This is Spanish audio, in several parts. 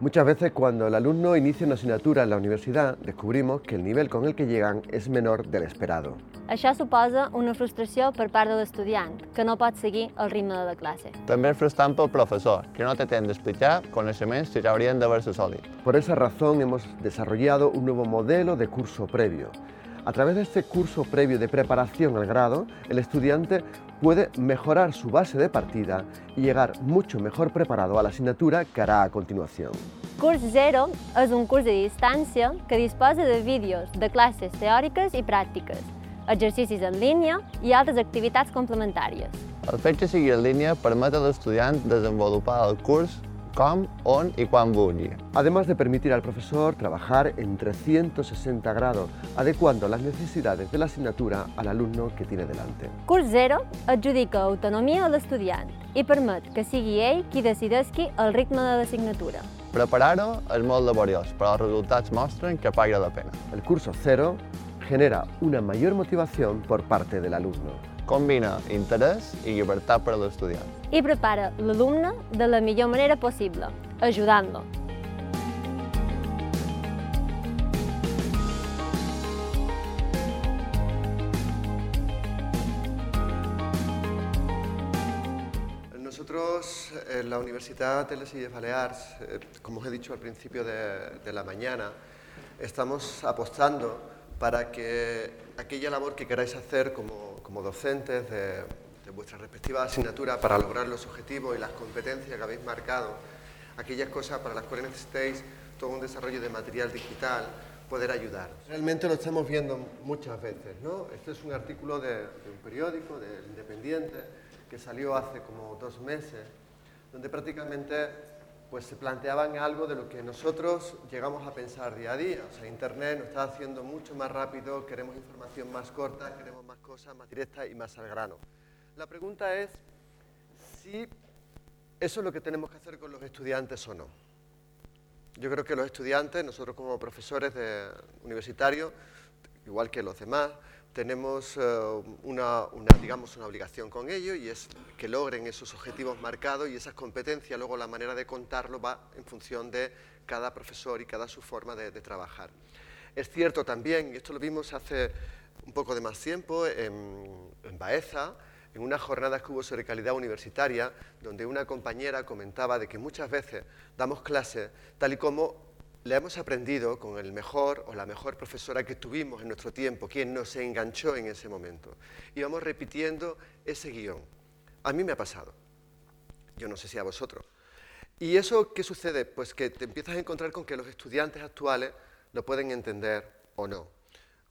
Muchas veces cuando el alumno inicia una asignatura en la universidad, descubrimos que el nivel con el que llegan és menor del esperado. Això suposa una frustració per part de l'estudiant, que no pot seguir el ritme de la classe. També és frustrant pel professor, que no té temps d'explicar coneixements que ja haurien d'haver-se assolit. Por esa razón hemos desarrollado un nuevo modelo de curso previo. A través de este curso previo de preparación al grado, el estudiante puede mejorar su base de partida y llegar mucho mejor preparado a la asignatura que hará a continuación. Curs Zero és un curs de distància que disposa de vídeos de classes teòriques i pràctiques, exercicis en línia i altres activitats complementàries. El fet que sigui en línia permet a l'estudiant desenvolupar el curs com, on i quan vulgui. Además de permitir al profesor trabajar en 360 grados, adecuando las necesidades de la asignatura al alumno que tiene delante. Curs Zero adjudica autonomia a l'estudiant i permet que sigui ell qui decidesqui el ritme de l'assignatura. Preparar-ho és molt laboriós, però els resultats mostren que paga la pena. El curso Cero genera una mayor motivación por parte del alumno. Combina interès i llibertat per a l'estudiant. i prepara l'alumne de la millor manera possible, ajudant-lo. Nosotros en la Universidad de las Islas Baleares, eh, como os he dicho al principio de, de la mañana, estamos apostando para que aquella labor que queráis hacer como, como docentes de, de vuestra respectiva asignatura para lograr los objetivos y las competencias que habéis marcado, aquellas cosas para las cuales necesitéis todo un desarrollo de material digital, poder ayudar. Realmente lo estamos viendo muchas veces, ¿no? Este es un artículo de, de un periódico, del Independiente, que salió hace como dos meses, donde prácticamente pues, se planteaban algo de lo que nosotros llegamos a pensar día a día. O sea, Internet nos está haciendo mucho más rápido, queremos información más corta, queremos más cosas más directas y más al grano. La pregunta es si eso es lo que tenemos que hacer con los estudiantes o no. Yo creo que los estudiantes, nosotros como profesores universitarios, igual que los demás, tenemos eh, una, digamos, una obligación con ellos y es que logren esos objetivos marcados y esas competencias, luego la manera de contarlo va en función de cada profesor y cada su forma de, trabajar. Es cierto también, y esto lo vimos hace un poco de más tiempo en, Baeza, en una jornada que hubo sobre calidad universitaria, donde una compañera comentaba de que muchas veces damos clases tal y como le hemos aprendido con el mejor o la mejor profesora que tuvimos en nuestro tiempo, quien nos enganchó en ese momento. Y vamos repitiendo ese guion. A mí me ha pasado. Yo no sé si a vosotros. ¿Y eso qué sucede? Pues que te empiezas a encontrar con que los estudiantes actuales lo pueden entender o no.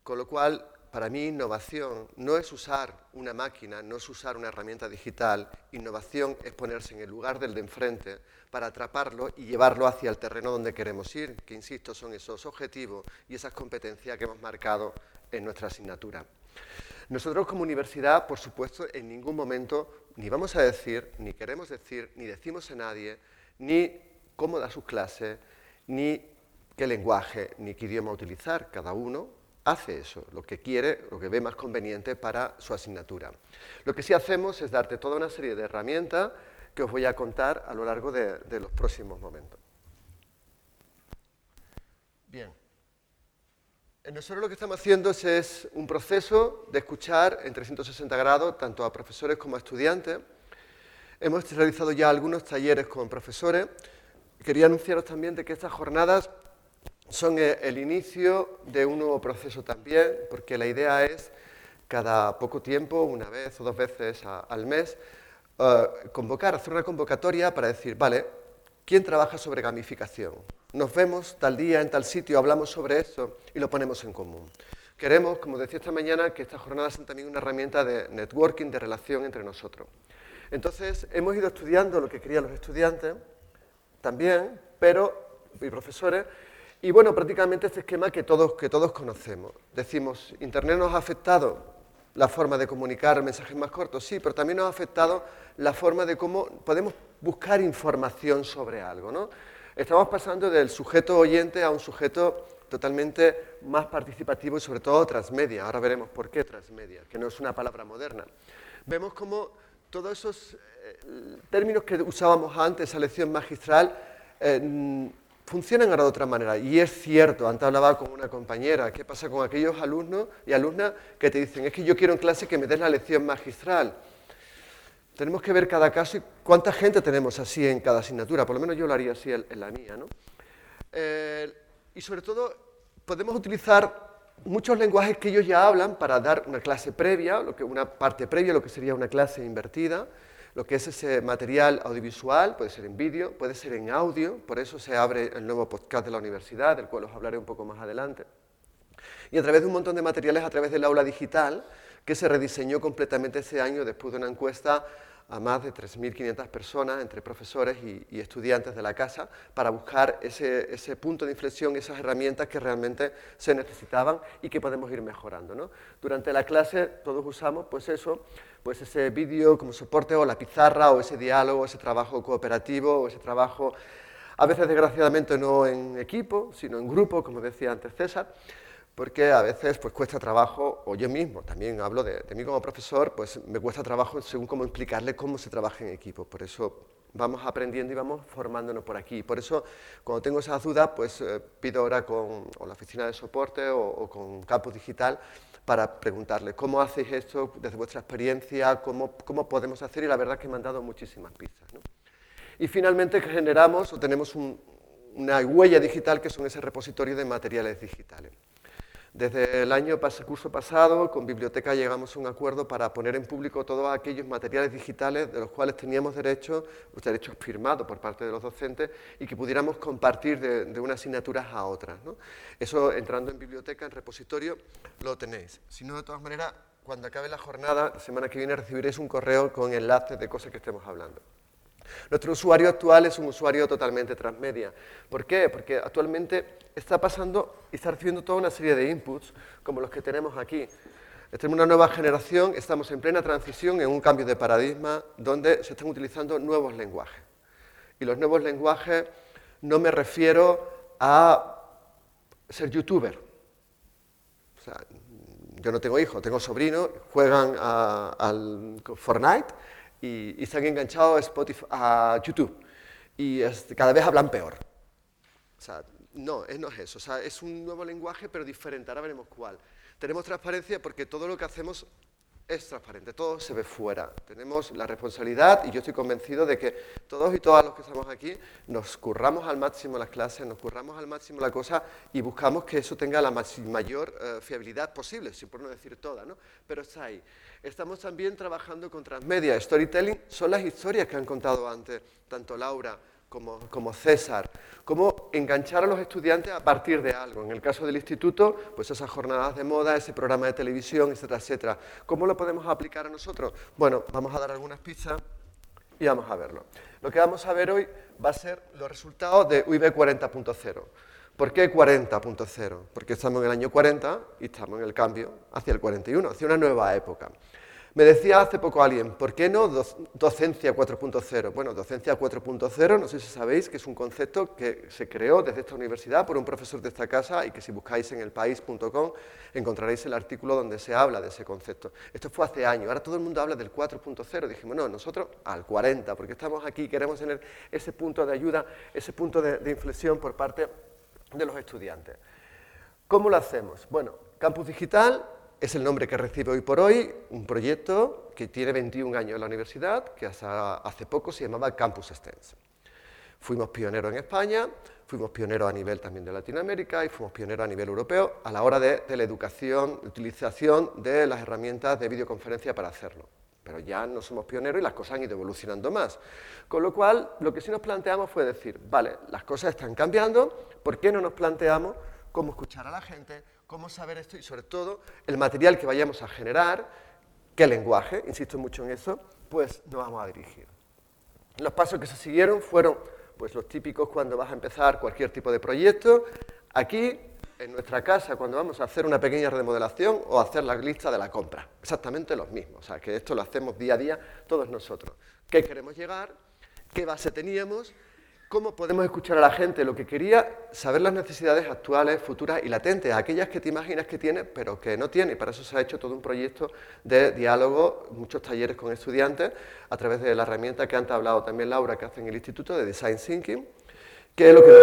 Con lo cual, para mí innovación no es usar una máquina, no es usar una herramienta digital, innovación es ponerse en el lugar del de enfrente para atraparlo y llevarlo hacia el terreno donde queremos ir, que insisto son esos objetivos y esas competencias que hemos marcado en nuestra asignatura. Nosotros como universidad, por supuesto, en ningún momento ni vamos a decir, ni queremos decir, ni decimos a nadie, ni cómo da sus clases, ni qué lenguaje, ni qué idioma utilizar. Cada uno hace eso, lo que quiere, lo que ve más conveniente para su asignatura. Lo que sí hacemos es darte toda una serie de herramientas que os voy a contar a lo largo de, los próximos momentos. Bien. Nosotros lo que estamos haciendo es, es, un proceso de escuchar en 360 grados tanto a profesores como a estudiantes. Hemos realizado ya algunos talleres con profesores. Quería anunciaros también de que estas jornadas son el inicio de un nuevo proceso también, porque la idea es cada poco tiempo, una vez o dos veces al mes, uh, convocar, hacer una convocatoria para decir, vale, ¿quién trabaja sobre gamificación? Nos vemos tal día en tal sitio, hablamos sobre eso y lo ponemos en común. Queremos, como decía esta mañana, que estas jornadas sean también una herramienta de networking, de relación entre nosotros. Entonces, hemos ido estudiando lo que querían los estudiantes también, pero, y profesores, y bueno, prácticamente este esquema que todos, que todos conocemos. Decimos, Internet nos ha afectado la forma de comunicar mensajes más cortos, sí, pero también nos ha afectado la forma de cómo podemos buscar información sobre algo. ¿no? Estamos pasando del sujeto oyente a un sujeto totalmente más participativo y sobre todo transmedia. Ahora veremos por qué transmedia, que no es una palabra moderna. Vemos cómo todos esos eh, términos que usábamos antes, esa lección magistral, eh, funcionan ahora de otra manera. Y es cierto, antes hablaba con una compañera, ¿qué pasa con aquellos alumnos y alumnas que te dicen, es que yo quiero en clase que me des la lección magistral? Tenemos que ver cada caso y cuánta gente tenemos así en cada asignatura, por lo menos yo lo haría así en, la mía. ¿no? Eh, y sobre todo, podemos utilizar muchos lenguajes que ellos ya hablan para dar una clase previa, lo que, una parte previa, lo que sería una clase invertida, lo que es ese material audiovisual, puede ser en vídeo, puede ser en audio, por eso se abre el nuevo podcast de la universidad, del cual os hablaré un poco más adelante. Y a través de un montón de materiales, a través del aula digital, que se rediseñó completamente ese año después de una encuesta a más de 3.500 personas, entre profesores y, estudiantes de la casa, para buscar ese, punto de inflexión, esas herramientas que realmente se necesitaban y que podemos ir mejorando. ¿no? Durante la clase todos usamos pues eso, pues ese vídeo como soporte o la pizarra o ese diálogo, ese trabajo cooperativo o ese trabajo, a veces desgraciadamente no en equipo, sino en grupo, como decía antes César, porque a veces pues cuesta trabajo, o yo mismo, también hablo de, mí como profesor, pues me cuesta trabajo según cómo explicarle cómo se trabaja en equipo. Por eso vamos aprendiendo y vamos formándonos por aquí. Por eso, cuando tengo esas dudas, pues eh, pido ahora con la oficina de soporte o, con Campus Digital para preguntarles cómo hacéis esto desde vuestra experiencia, cómo, cómo podemos hacer, y la verdad es que me han dado muchísimas pistas. Y finalmente generamos o tenemos una huella digital que son ese repositorio de materiales digitales. Desde el año curso pasado, con Biblioteca llegamos a un acuerdo para poner en público todos aquellos materiales digitales de los cuales teníamos derecho, los derechos firmados por parte de los docentes y que pudiéramos compartir de, unas asignaturas a otras. Eso, entrando en Biblioteca, en repositorio, lo tenéis. Si no, de todas maneras, cuando acabe la jornada, la semana que viene, recibiréis un correo con enlaces de cosas que estemos hablando. Nuestro usuario actual es un usuario totalmente transmedia. ¿Por qué? Porque actualmente está pasando y está recibiendo toda una serie de inputs, como los que tenemos aquí. Tenemos una nueva generación, estamos en plena transición, en un cambio de paradigma, donde se están utilizando nuevos lenguajes. Y los nuevos lenguajes no me refiero a ser youtuber. O sea, yo no tengo hijos, tengo sobrinos, juegan al Fortnite y, se han enganchado a, Spotify, a YouTube y cada vez hablan peor. O sea, no, no es eso. O sea, es un nuevo lenguaje, pero diferente. Ahora veremos cuál. Tenemos transparencia porque todo lo que hacemos es transparente, todo se ve fuera. Tenemos la responsabilidad y yo estoy convencido de que todos y todas los que estamos aquí nos curramos al máximo las clases, nos curramos al máximo la cosa y buscamos que eso tenga la mayor eh, fiabilidad posible, si por no decir toda, ¿no? Pero está ahí. Estamos también trabajando con transmedia. Storytelling son las historias que han contado antes, tanto Laura como, César, cómo enganchar a los estudiantes a partir de algo. En el caso del instituto, pues esas jornadas de moda, ese programa de televisión, etcétera, etcétera. ¿Cómo lo podemos aplicar a nosotros? Bueno, vamos a dar algunas pistas y vamos a verlo. Lo que vamos a ver hoy va a ser los resultados de UIB 40.0. ¿Por qué 40.0? Porque estamos en el año 40 y estamos en el cambio hacia el 41, hacia una nueva época. Me decía hace poco alguien, ¿por qué no docencia 4.0? Bueno, docencia 4.0, no sé si sabéis que es un concepto que se creó desde esta universidad por un profesor de esta casa y que si buscáis en elpaís.com encontraréis el artículo donde se habla de ese concepto. Esto fue hace años, ahora todo el mundo habla del 4.0. Dijimos, no, nosotros al 40, porque estamos aquí queremos tener ese punto de ayuda, ese punto de inflexión por parte de los estudiantes. ¿Cómo lo hacemos? Bueno, Campus Digital es el nombre que recibe hoy por hoy un proyecto que tiene 21 años en la universidad, que hace poco se llamaba Campus STEMS. Fuimos pioneros en España, fuimos pioneros a nivel también de Latinoamérica y fuimos pioneros a nivel europeo a la hora de, la educación, utilización de las herramientas de videoconferencia para hacerlo. Pero ya no somos pioneros y las cosas han ido evolucionando más. Con lo cual, lo que sí nos planteamos fue decir, vale, las cosas están cambiando, ¿por qué no nos planteamos cómo escuchar a la gente, cómo saber esto y sobre todo el material que vayamos a generar, qué lenguaje, insisto mucho en eso, pues nos vamos a dirigir. Los pasos que se siguieron fueron pues los típicos cuando vas a empezar cualquier tipo de proyecto. Aquí en nuestra casa cuando vamos a hacer una pequeña remodelación o hacer la lista de la compra. Exactamente los mismos. O sea, que esto lo hacemos día a día todos nosotros. ¿Qué queremos llegar? ¿Qué base teníamos? ¿Cómo podemos escuchar a la gente lo que quería? Saber las necesidades actuales, futuras y latentes, aquellas que te imaginas que tiene, pero que no tiene. Y para eso se ha hecho todo un proyecto de diálogo, muchos talleres con estudiantes, a través de la herramienta que antes ha hablado también Laura, que hace en el Instituto de Design Thinking, que es lo que nos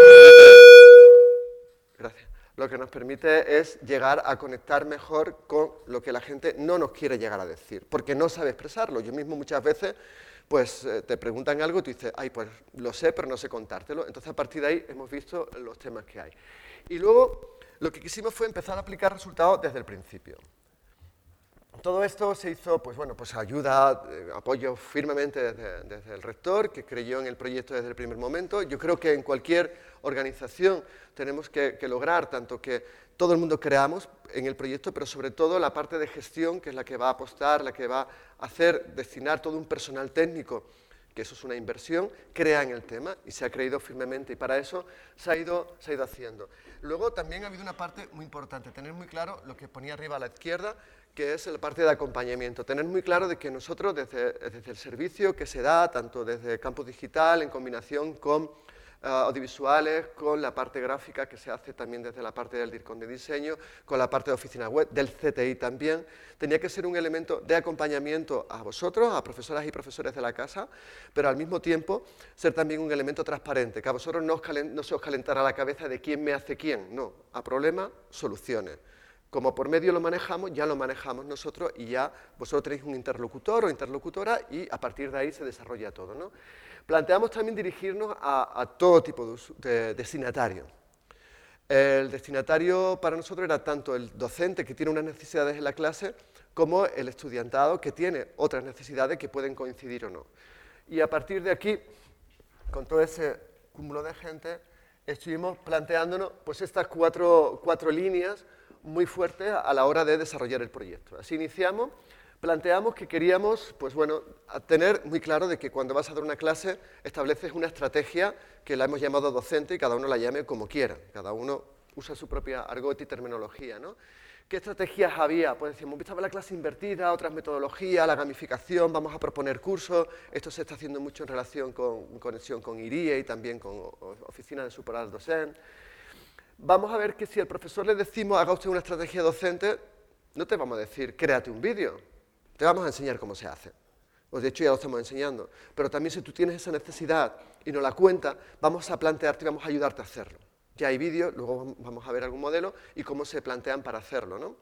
Gracias. Lo que nos permite es llegar a conectar mejor con lo que la gente no nos quiere llegar a decir, porque no sabe expresarlo. Yo mismo muchas veces pues eh, te preguntan algo y tú dices, ay, pues lo sé, pero no sé contártelo. Entonces, a partir de ahí hemos visto los temas que hay. Y luego, lo que quisimos fue empezar a aplicar resultados desde el principio. Todo esto se hizo, pues bueno, pues ayuda, eh, apoyo firmemente desde, el rector, que creyó en el proyecto desde el primer momento. Yo creo que en cualquier organización tenemos que, lograr tanto que todo el mundo creamos en el proyecto, pero sobre todo la parte de gestión, que es la que va a apostar, la que va a hacer, destinar todo un personal técnico, que eso es una inversión, crea en el tema y se ha creído firmemente y para eso se ha ido, haciendo. Luego también ha habido una parte muy importante, tener muy claro lo que ponía arriba a la izquierda, que es la parte de acompañamiento. Tener muy claro de que nosotros, desde, el servicio que se da, tanto desde campus digital, en combinación con eh, audiovisuales, con la parte gráfica que se hace también desde la parte del DIRCON de diseño, con la parte de oficina web, del CTI también, tenía que ser un elemento de acompañamiento a vosotros, a profesoras y profesores de la casa, pero al mismo tiempo ser también un elemento transparente, que a vosotros no, se os calentara la cabeza de quién me hace quién, no, a problemas, soluciones. Como por medio lo manejamos, ya lo manejamos nosotros y ya vosotros tenéis un interlocutor o interlocutora y a partir de ahí se desarrolla todo. ¿no? Planteamos también dirigirnos a, todo tipo de, destinatario. El destinatario para nosotros era tanto el docente que tiene unas necesidades en la clase como el estudiantado que tiene otras necesidades que pueden coincidir o no. Y a partir de aquí, con todo ese cúmulo de gente, estuvimos planteándonos pues, estas cuatro, cuatro líneas muy fuerte a la hora de desarrollar el proyecto. Así iniciamos, planteamos que queríamos, pues bueno, tener muy claro de que cuando vas a dar una clase estableces una estrategia que la hemos llamado docente y cada uno la llame como quiera, cada uno usa su propia argot y terminología, ¿no? ¿Qué estrategias había? Pues decíamos, estaba la clase invertida, otras metodologías, la gamificación, vamos a proponer cursos. Esto se está haciendo mucho en relación con conexión con IRIE y también con Oficina de Superar Docente vamos a ver que si al profesor le decimos haga usted una estrategia docente, no te vamos a decir créate un vídeo, te vamos a enseñar cómo se hace. Pues de hecho ya lo estamos enseñando. Pero también si tú tienes esa necesidad y no la cuenta, vamos a plantearte y vamos a ayudarte a hacerlo. Ya hay vídeos, luego vamos a ver algún modelo y cómo se plantean para hacerlo. ¿no?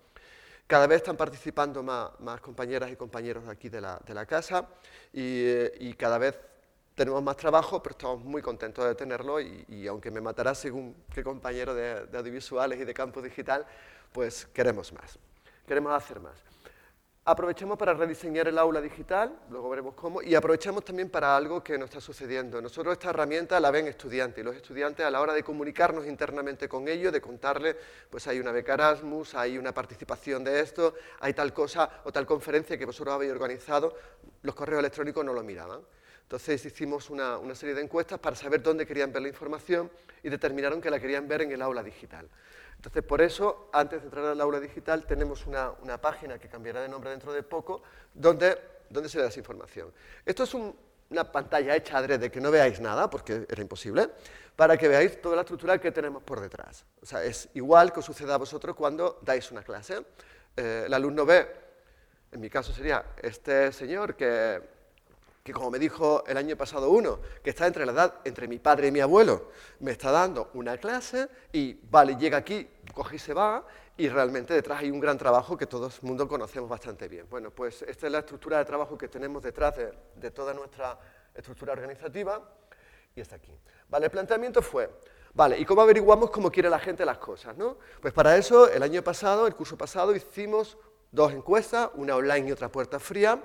Cada vez están participando más, compañeras y compañeros aquí de la, casa y, eh, y cada vez tenemos más trabajo, pero estamos muy contentos de tenerlo y, aunque me matará según qué compañero de, audiovisuales y de campo digital, pues queremos más, queremos hacer más. Aprovechemos para rediseñar el aula digital, luego veremos cómo, y aprovechemos también para algo que nos está sucediendo. Nosotros esta herramienta la ven estudiantes, y los estudiantes a la hora de comunicarnos internamente con ellos, de contarles, pues hay una beca Erasmus, hay una participación de esto, hay tal cosa o tal conferencia que vosotros habéis organizado, los correos electrónicos no lo miraban. Entonces hicimos una, serie de encuestas para saber dónde querían ver la información y determinaron que la querían ver en el aula digital. Entonces, por eso, antes de entrar al aula digital, tenemos una, página que cambiará de nombre dentro de poco, donde, donde se da esa información. Esto es una pantalla hecha adrede, que no veáis nada, porque era imposible, para que veáis toda la estructura que tenemos por detrás. O sea, es igual que os suceda a vosotros cuando dais una clase. Eh, el alumno ve, en mi caso sería este señor que que como me dijo el año pasado uno, que está entre la edad entre mi padre y mi abuelo, me está dando una clase y, vale, llega aquí, coge y se va, y realmente detrás hay un gran trabajo que todo el mundo conocemos bastante bien. Bueno, pues esta es la estructura de trabajo que tenemos detrás de, toda nuestra estructura organizativa, y está aquí. Vale, el planteamiento fue, vale, ¿y cómo averiguamos cómo quiere la gente las cosas? ¿no? Pues para eso, el año pasado, el curso pasado, hicimos dos encuestas, una online y otra puerta fría,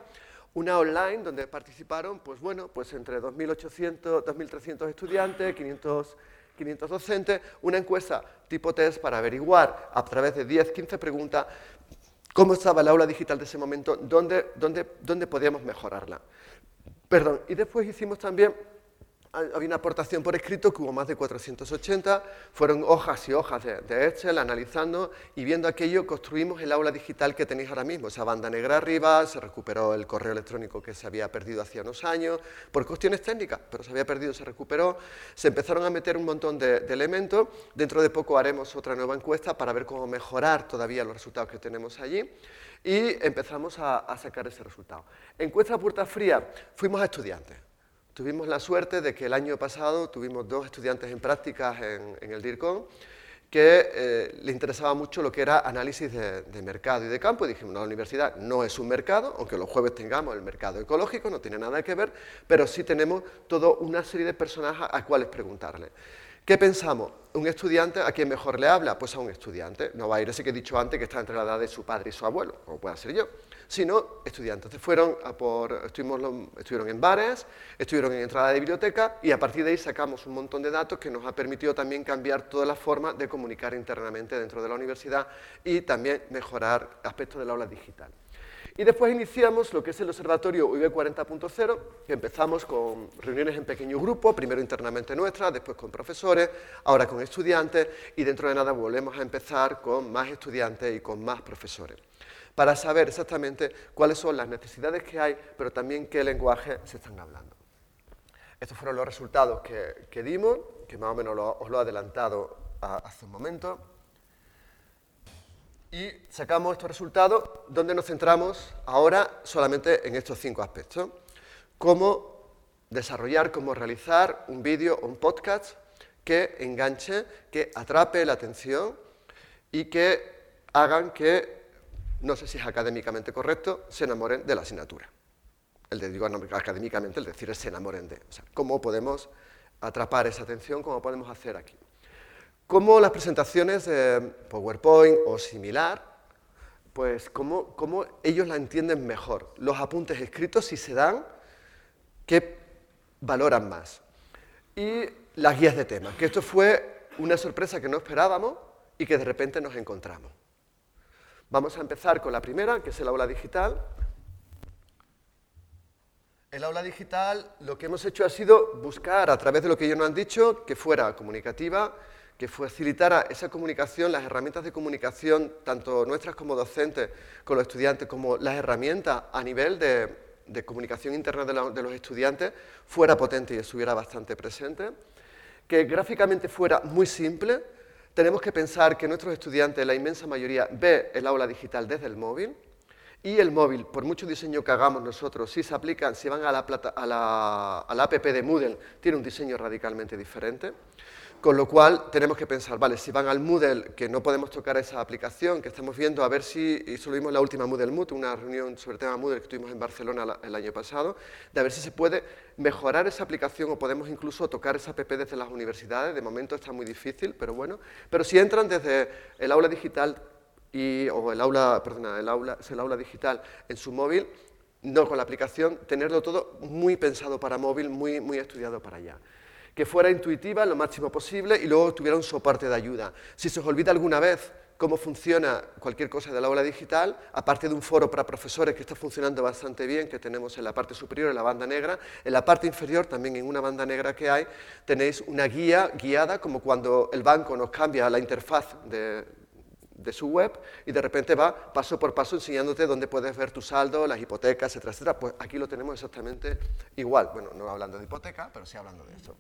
una online donde participaron, pues bueno, pues entre 2.800, 2.300 estudiantes, 500, 500 docentes, una encuesta tipo test para averiguar a través de 10, 15 preguntas cómo estaba el aula digital de ese momento, dónde, dónde, dónde podíamos mejorarla. Perdón, y después hicimos también había una aportación por escrito que hubo más de 480, fueron hojas y hojas de, Excel analizando y viendo aquello construimos el aula digital que tenéis ahora mismo, esa banda negra arriba, se recuperó el correo electrónico que se había perdido hacía unos años, por cuestiones técnicas, pero se había perdido, se recuperó, se empezaron a meter un montón de, elementos, dentro de poco haremos otra nueva encuesta para ver cómo mejorar todavía los resultados que tenemos allí y empezamos a, a sacar ese resultado. Encuesta puerta fría, fuimos a estudiantes Tuvimos la suerte de que el año pasado tuvimos dos estudiantes en prácticas en, el DIRCON que eh, le interesaba mucho lo que era análisis de, mercado y de campo, y dijimos, la universidad no es un mercado, aunque los jueves tengamos el mercado ecológico, no tiene nada que ver, pero sí tenemos toda una serie de personajes a cuales preguntarle. ¿Qué pensamos? ¿Un estudiante a quién mejor le habla? Pues a un estudiante. No va a ir ese que he dicho antes que está entre la edad de su padre y su abuelo, como pueda ser yo, sino estudiantes. fueron por, estuvieron en bares, estuvieron en entrada de biblioteca y a partir de ahí sacamos un montón de datos que nos ha permitido también cambiar toda la forma de comunicar internamente dentro de la universidad y también mejorar aspectos del aula digital. Y después iniciamos lo que es el observatorio UIB 40.0, que empezamos con reuniones en pequeño grupo, primero internamente nuestras, después con profesores, ahora con estudiantes, y dentro de nada volvemos a empezar con más estudiantes y con más profesores, para saber exactamente cuáles son las necesidades que hay, pero también qué lenguaje se están hablando. Estos fueron los resultados que, dimos, que más o menos os lo he adelantado hace un momento y sacamos estos resultados donde nos centramos ahora solamente en estos cinco aspectos. Cómo desarrollar, cómo realizar un vídeo o un podcast que enganche, que atrape la atención y que hagan que, no sé si es académicamente correcto, se enamoren de la asignatura. El de, académicamente, el decir es se enamoren de. O sea, cómo podemos atrapar esa atención, cómo podemos hacer aquí cómo las presentaciones de PowerPoint o similar, pues cómo, ellos la entienden mejor. Los apuntes escritos, si se dan, ¿qué valoran más? Y las guías de temas, que esto fue una sorpresa que no esperábamos y que de repente nos encontramos. Vamos a empezar con la primera, que es el aula digital. El aula digital lo que hemos hecho ha sido buscar, a través de lo que ellos nos han dicho, que fuera comunicativa, que facilitara esa comunicación, las herramientas de comunicación, tanto nuestras como docentes, con los estudiantes, como las herramientas a nivel de, comunicación interna de, los estudiantes, fuera potente y estuviera bastante presente, que gráficamente fuera muy simple. Tenemos que pensar que nuestros estudiantes, la inmensa mayoría, ve el aula digital desde el móvil, y el móvil, por mucho diseño que hagamos nosotros, si se aplican, si van a la, a la, a la app de Moodle, tiene un diseño radicalmente diferente. Con lo cual tenemos que pensar, vale, si van al Moodle, que no podemos tocar esa aplicación, que estamos viendo, a ver si, y eso lo vimos la última Moodle Mood, una reunión sobre el tema Moodle que tuvimos en Barcelona el año pasado, de a ver si se puede mejorar esa aplicación o podemos incluso tocar esa app desde las universidades. De momento está muy difícil, pero bueno. Pero si entran desde el aula digital y, o el aula, perdona, el aula, el aula digital en su móvil, no con la aplicación, tenerlo todo muy pensado para móvil, muy, muy estudiado para allá que fuera intuitiva lo máximo posible y luego tuviera un soporte de ayuda. Si se os olvida alguna vez cómo funciona cualquier cosa de la aula digital, aparte de un foro para profesores que está funcionando bastante bien, que tenemos en la parte superior, en la banda negra, en la parte inferior, también en una banda negra que hay, tenéis una guía guiada, como cuando el banco nos cambia la interfaz de, de su web y de repente va paso por paso enseñándote dónde puedes ver tu saldo, las hipotecas, etcétera, etcétera. Pues aquí lo tenemos exactamente igual. Bueno, no hablando de hipoteca, pero sí hablando de eso.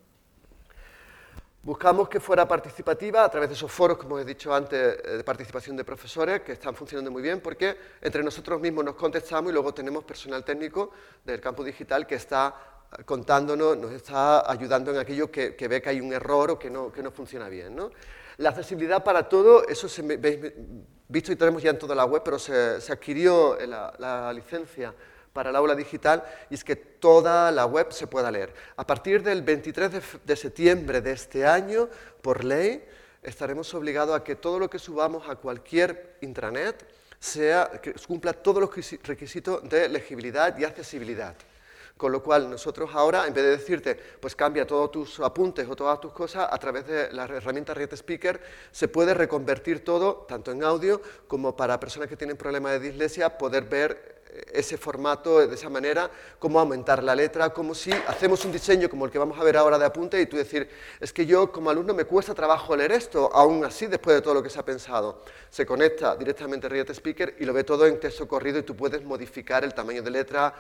Buscamos que fuera participativa a través de esos foros, como he dicho antes, eh, de participación de profesores, que están funcionando muy bien, porque entre nosotros mismos nos contestamos y luego tenemos personal técnico del campo digital que está contándonos, nos está ayudando en aquello que, ve que hay un error o que no, que no funciona bien. ¿no? La accesibilidad para todo, eso se veis, visto y tenemos ya en toda la web, pero se, adquirió la licencia para el aula digital y es que toda la web se pueda leer. A partir del 23 de, septiembre de este año, por ley, estaremos obligados a que todo lo que subamos a cualquier intranet sea, que cumpla todos los requisitos de legibilidad y accesibilidad. Con lo cual, nosotros ahora, en vez de decirte, pues cambia todos tus apuntes o todas tus cosas, a través de la herramienta Read Speaker, se puede reconvertir todo, tanto en audio como para personas que tienen problemas de dislexia, poder ver ese formato de esa manera, cómo aumentar la letra, como si hacemos un diseño como el que vamos a ver ahora de apunte y tú decir, es que yo como alumno me cuesta trabajo leer esto, aún así después de todo lo que se ha pensado. Se conecta directamente a Riot Speaker y lo ve todo en texto corrido y tú puedes modificar el tamaño de letra,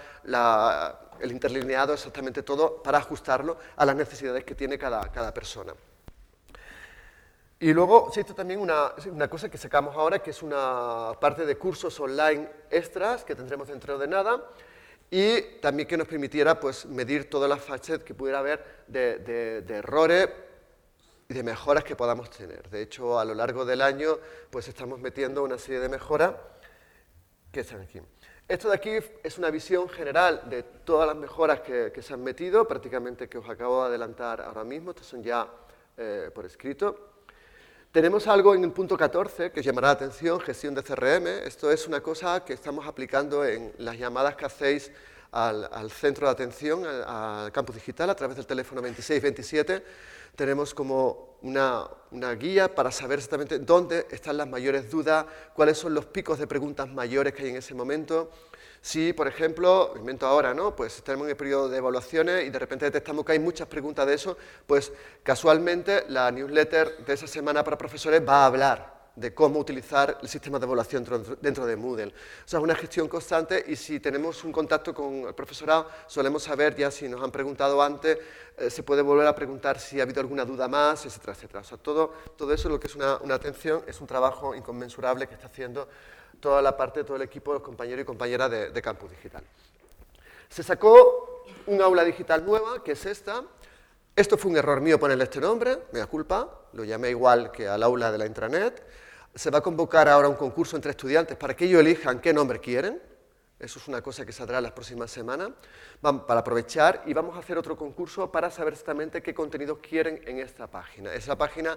el interlineado, exactamente todo, para ajustarlo a las necesidades que tiene cada, cada persona. Y luego existe también una, una, cosa que sacamos ahora, que es una parte de cursos online extras que tendremos dentro de nada, y también que nos permitiera pues, medir todas las fases que pudiera haber de, de, errores y de mejoras que podamos tener. De hecho, a lo largo del año pues, estamos metiendo una serie de mejoras que están aquí. Esto de aquí es una visión general de todas las mejoras que, que se han metido, prácticamente que os acabo de adelantar ahora mismo, estas son ya eh, por escrito. Tenemos algo en el punto 14 que llamará la atención, gestión de CRM. Esto es una cosa que estamos aplicando en las llamadas que hacéis al, centro de atención, al, campus digital, a través del teléfono 2627. Tenemos como una, una, guía para saber exactamente dónde están las mayores dudas, cuáles son los picos de preguntas mayores que hay en ese momento, si, por ejemplo, invento ahora, ¿no? Pues en el periodo de evaluaciones y de repente detectamos que hay muchas preguntas de eso, pues casualmente la newsletter de esa semana para profesores va a hablar de cómo utilizar el sistema de evaluación dentro de Moodle. O sea, es una gestión constante y si tenemos un contacto con el profesorado, solemos saber ya si nos han preguntado antes, eh, se puede volver a preguntar si ha habido alguna duda más, etcétera, etcétera. O sea, todo, todo eso, lo que es una, una atención, es un trabajo inconmensurable que está haciendo toda la parte, todo el equipo, los compañeros y compañeras de, Campus Digital. Se sacó un aula digital nueva, que es esta. Esto fue un error mío ponerle este nombre, me da culpa, lo llamé igual que al aula de la intranet. Se va a convocar ahora un concurso entre estudiantes para que ellos elijan qué nombre quieren. Eso es una cosa que saldrá las próximas semanas, para aprovechar y vamos a hacer otro concurso para saber exactamente qué contenidos quieren en esta página. Es la página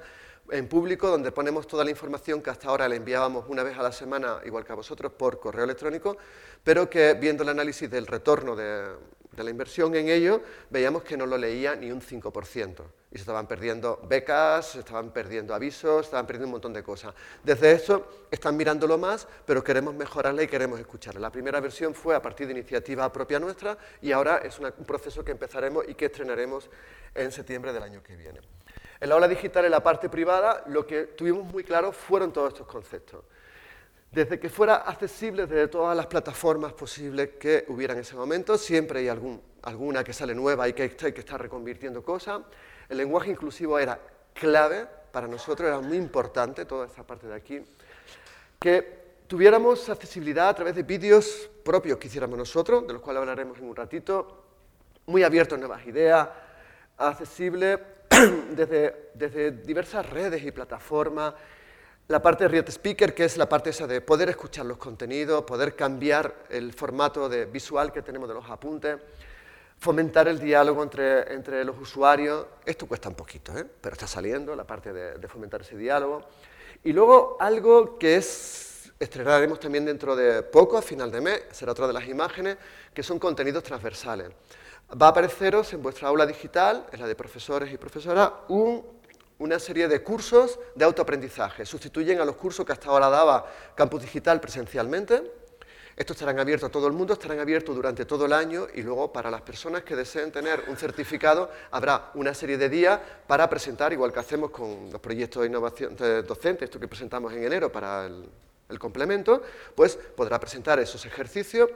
en público donde ponemos toda la información que hasta ahora le enviábamos una vez a la semana, igual que a vosotros, por correo electrónico, pero que viendo el análisis del retorno de, de la inversión en ello, veíamos que no lo leía ni un 5%. Y se estaban perdiendo becas, se estaban perdiendo avisos, estaban perdiendo un montón de cosas. Desde eso están mirándolo más, pero queremos mejorarla y queremos escucharla. La primera versión fue a partir de iniciativa propia nuestra y ahora es un proceso que empezaremos y que estrenaremos en septiembre del año que viene. En la aula digital, en la parte privada, lo que tuvimos muy claro fueron todos estos conceptos desde que fuera accesible desde todas las plataformas posibles que hubiera en ese momento, siempre hay alguna que sale nueva y que, hay que estar reconvirtiendo cosas. El lenguaje inclusivo era clave para nosotros, era muy importante toda esta parte de aquí. Que tuviéramos accesibilidad a través de vídeos propios que hiciéramos nosotros, de los cuales hablaremos en un ratito, muy abiertos a nuevas ideas, accesible desde, desde diversas redes y plataformas, la parte de Riot Speaker, que es la parte esa de poder escuchar los contenidos, poder cambiar el formato de visual que tenemos de los apuntes, fomentar el diálogo entre, entre los usuarios. Esto cuesta un poquito, ¿eh? pero está saliendo la parte de, fomentar ese diálogo. Y luego algo que es, estrenaremos también dentro de poco, a final de mes, será otra de las imágenes, que son contenidos transversales. Va a apareceros en vuestra aula digital, en la de profesores y profesoras, un una serie de cursos de autoaprendizaje. Sustituyen a los cursos que hasta ahora daba Campus Digital presencialmente. Estos estarán abiertos a todo el mundo, estarán abiertos durante todo el año y luego para las personas que deseen tener un certificado habrá una serie de días para presentar, igual que hacemos con los proyectos de innovación docente, esto que presentamos en enero para el, el complemento, pues podrá presentar esos ejercicios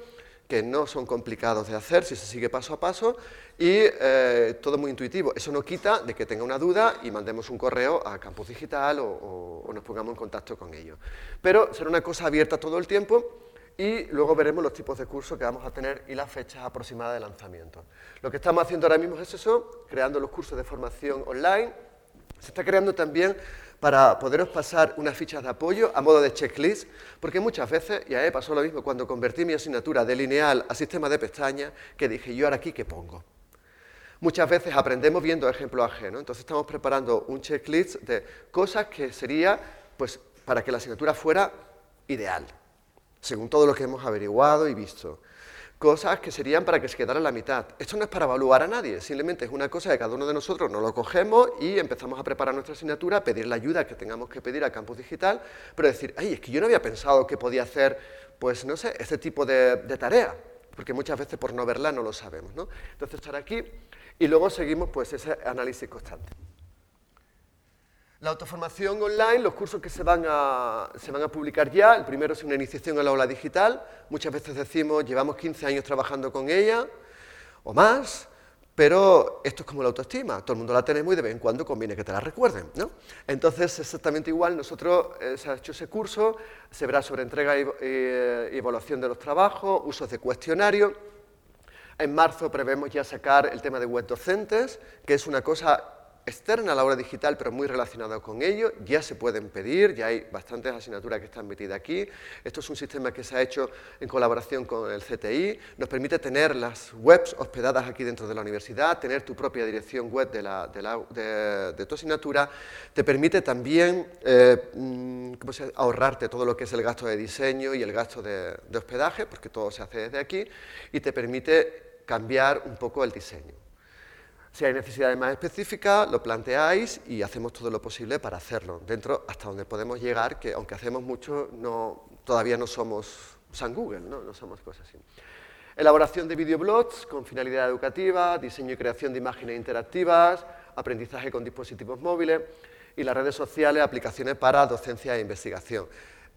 que no son complicados de hacer si se sigue paso a paso y eh, todo muy intuitivo. Eso no quita de que tenga una duda y mandemos un correo a Campus Digital o, nos pongamos en contacto con ellos. Pero será una cosa abierta todo el tiempo y luego veremos los tipos de cursos que vamos a tener y las fechas aproximadas de lanzamiento. Lo que estamos haciendo ahora mismo es eso, creando los cursos de formación online. Se está creando también para poderos pasar unas fichas de apoyo a modo de checklist, porque muchas veces, y a mí pasó lo mismo cuando convertí mi asignatura de lineal a sistema de pestañas, que dije, ¿yo ahora aquí qué pongo? Muchas veces aprendemos viendo ejemplos ajenos, entonces estamos preparando un checklist de cosas que sería pues, para que la asignatura fuera ideal, según todo lo que hemos averiguado y visto. Cosas que serían para que se quedara la mitad. Esto no es para evaluar a nadie, simplemente es una cosa que cada uno de nosotros nos lo cogemos y empezamos a preparar nuestra asignatura, pedir la ayuda que tengamos que pedir a Campus Digital, pero decir, ay, es que yo no había pensado que podía hacer, pues no sé, este tipo de, tarea, porque muchas veces por no verla no lo sabemos. ¿no? Entonces estar aquí y luego seguimos pues ese análisis constante. La autoformación online, los cursos que se van, a, se van a publicar ya, el primero es una iniciación al aula digital, muchas veces decimos, llevamos 15 años trabajando con ella, o más, pero esto es como la autoestima, todo el mundo la tenemos y de vez en cuando conviene que te la recuerden. ¿no? Entonces, exactamente igual, nosotros eh, se ha hecho ese curso, se verá sobre entrega y, y evaluación de los trabajos, usos de cuestionario. En marzo prevemos ya sacar el tema de web docentes, que es una cosa externa a la obra digital, pero muy relacionada con ello. Ya se pueden pedir, ya hay bastantes asignaturas que están metidas aquí. Esto es un sistema que se ha hecho en colaboración con el CTI. Nos permite tener las webs hospedadas aquí dentro de la universidad, tener tu propia dirección web de, tu asignatura. Te permite también eh, mm, ahorrarte todo lo que es el gasto de diseño y el gasto de hospedaje, porque todo se hace desde aquí, y te permite cambiar un poco el diseño. Si hay necesidades más específicas, lo planteáis y hacemos todo lo posible para hacerlo, dentro hasta donde podemos llegar, que aunque hacemos mucho, todavía no somos San Google, ¿no? no somos cosas así. Elaboración de videoblogs con finalidad educativa, diseño y creación de imágenes interactivas, aprendizaje con dispositivos móviles y las redes sociales, aplicaciones para docencia e investigación.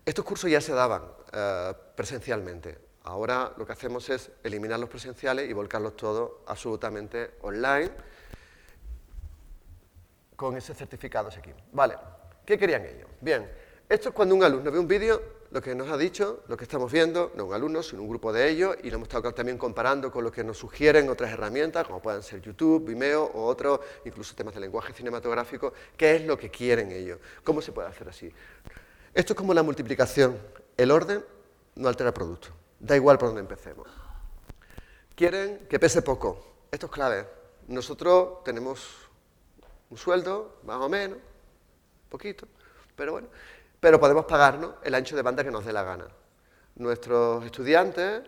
Estos cursos ya se daban eh, presencialmente. Ahora lo que hacemos es eliminar los presenciales y volcarlos todos absolutamente online con ese certificado aquí. Vale, ¿qué querían ellos? Bien, esto es cuando un alumno ve un vídeo, lo que nos ha dicho, lo que estamos viendo, no un alumno, sino un grupo de ellos, y lo hemos estado también comparando con lo que nos sugieren otras herramientas, como puedan ser YouTube, Vimeo o otros, incluso temas de lenguaje cinematográfico, qué es lo que quieren ellos, cómo se puede hacer así. Esto es como la multiplicación, el orden no altera el producto. Da igual por dónde empecemos. Quieren que pese poco. Esto es clave. Nosotros tenemos un sueldo, más o menos, poquito, pero bueno, pero podemos pagarnos el ancho de banda que nos dé la gana. Nuestros estudiantes,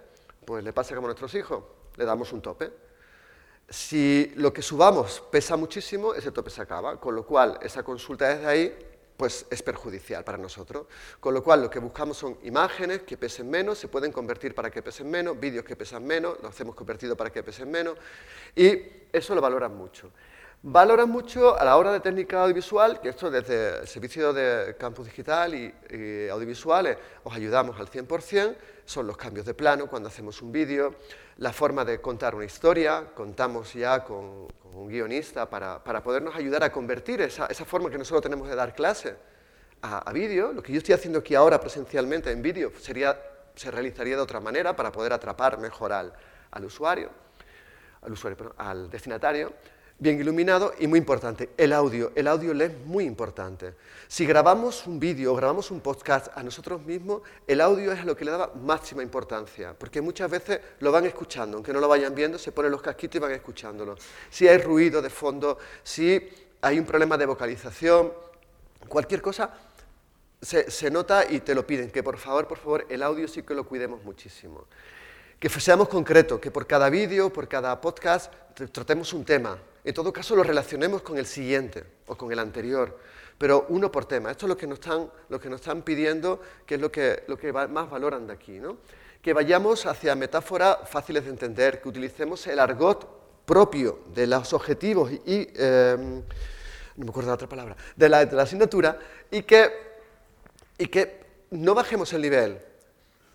pues le pasa como a nuestros hijos, le damos un tope. Si lo que subamos pesa muchísimo, ese tope se acaba, con lo cual esa consulta desde ahí pues es perjudicial para nosotros. Con lo cual lo que buscamos son imágenes que pesen menos, se pueden convertir para que pesen menos, vídeos que pesan menos, los hemos convertido para que pesen menos, y eso lo valoran mucho. Valoran mucho a la hora de técnica audiovisual, que esto desde el servicio de campus digital y, audiovisuales os ayudamos al 100%, son los cambios de plano cuando hacemos un vídeo, la forma de contar una historia, contamos ya con, un guionista para, podernos ayudar a convertir esa, forma que nosotros tenemos de dar clase a, vídeo. Lo que yo estoy haciendo aquí ahora presencialmente en vídeo sería, se realizaría de otra manera para poder atrapar mejor al, usuario, al, usuario al destinatario bien iluminado y muy importante, el audio. El audio es muy importante. Si grabamos un vídeo o grabamos un podcast a nosotros mismos, el audio es lo que le da máxima importancia, porque muchas veces lo van escuchando, aunque no lo vayan viendo, se ponen los casquitos y van escuchándolo. Si hay ruido de fondo, si hay un problema de vocalización, cualquier cosa, se, se nota y te lo piden, que por favor, por favor, el audio sí que lo cuidemos muchísimo. Que seamos concretos, que por cada vídeo, por cada podcast, tratemos un tema, en todo caso lo relacionemos con el siguiente o con el anterior, pero uno por tema. Esto es lo que nos están, pidiendo, que es lo que, lo que más valoran de aquí. ¿no? Que vayamos hacia metáforas fáciles de entender, que utilicemos el argot propio de los objetivos y, em, no me acuerdo la otra palabra, de la, asignatura, y que no bajemos el nivel,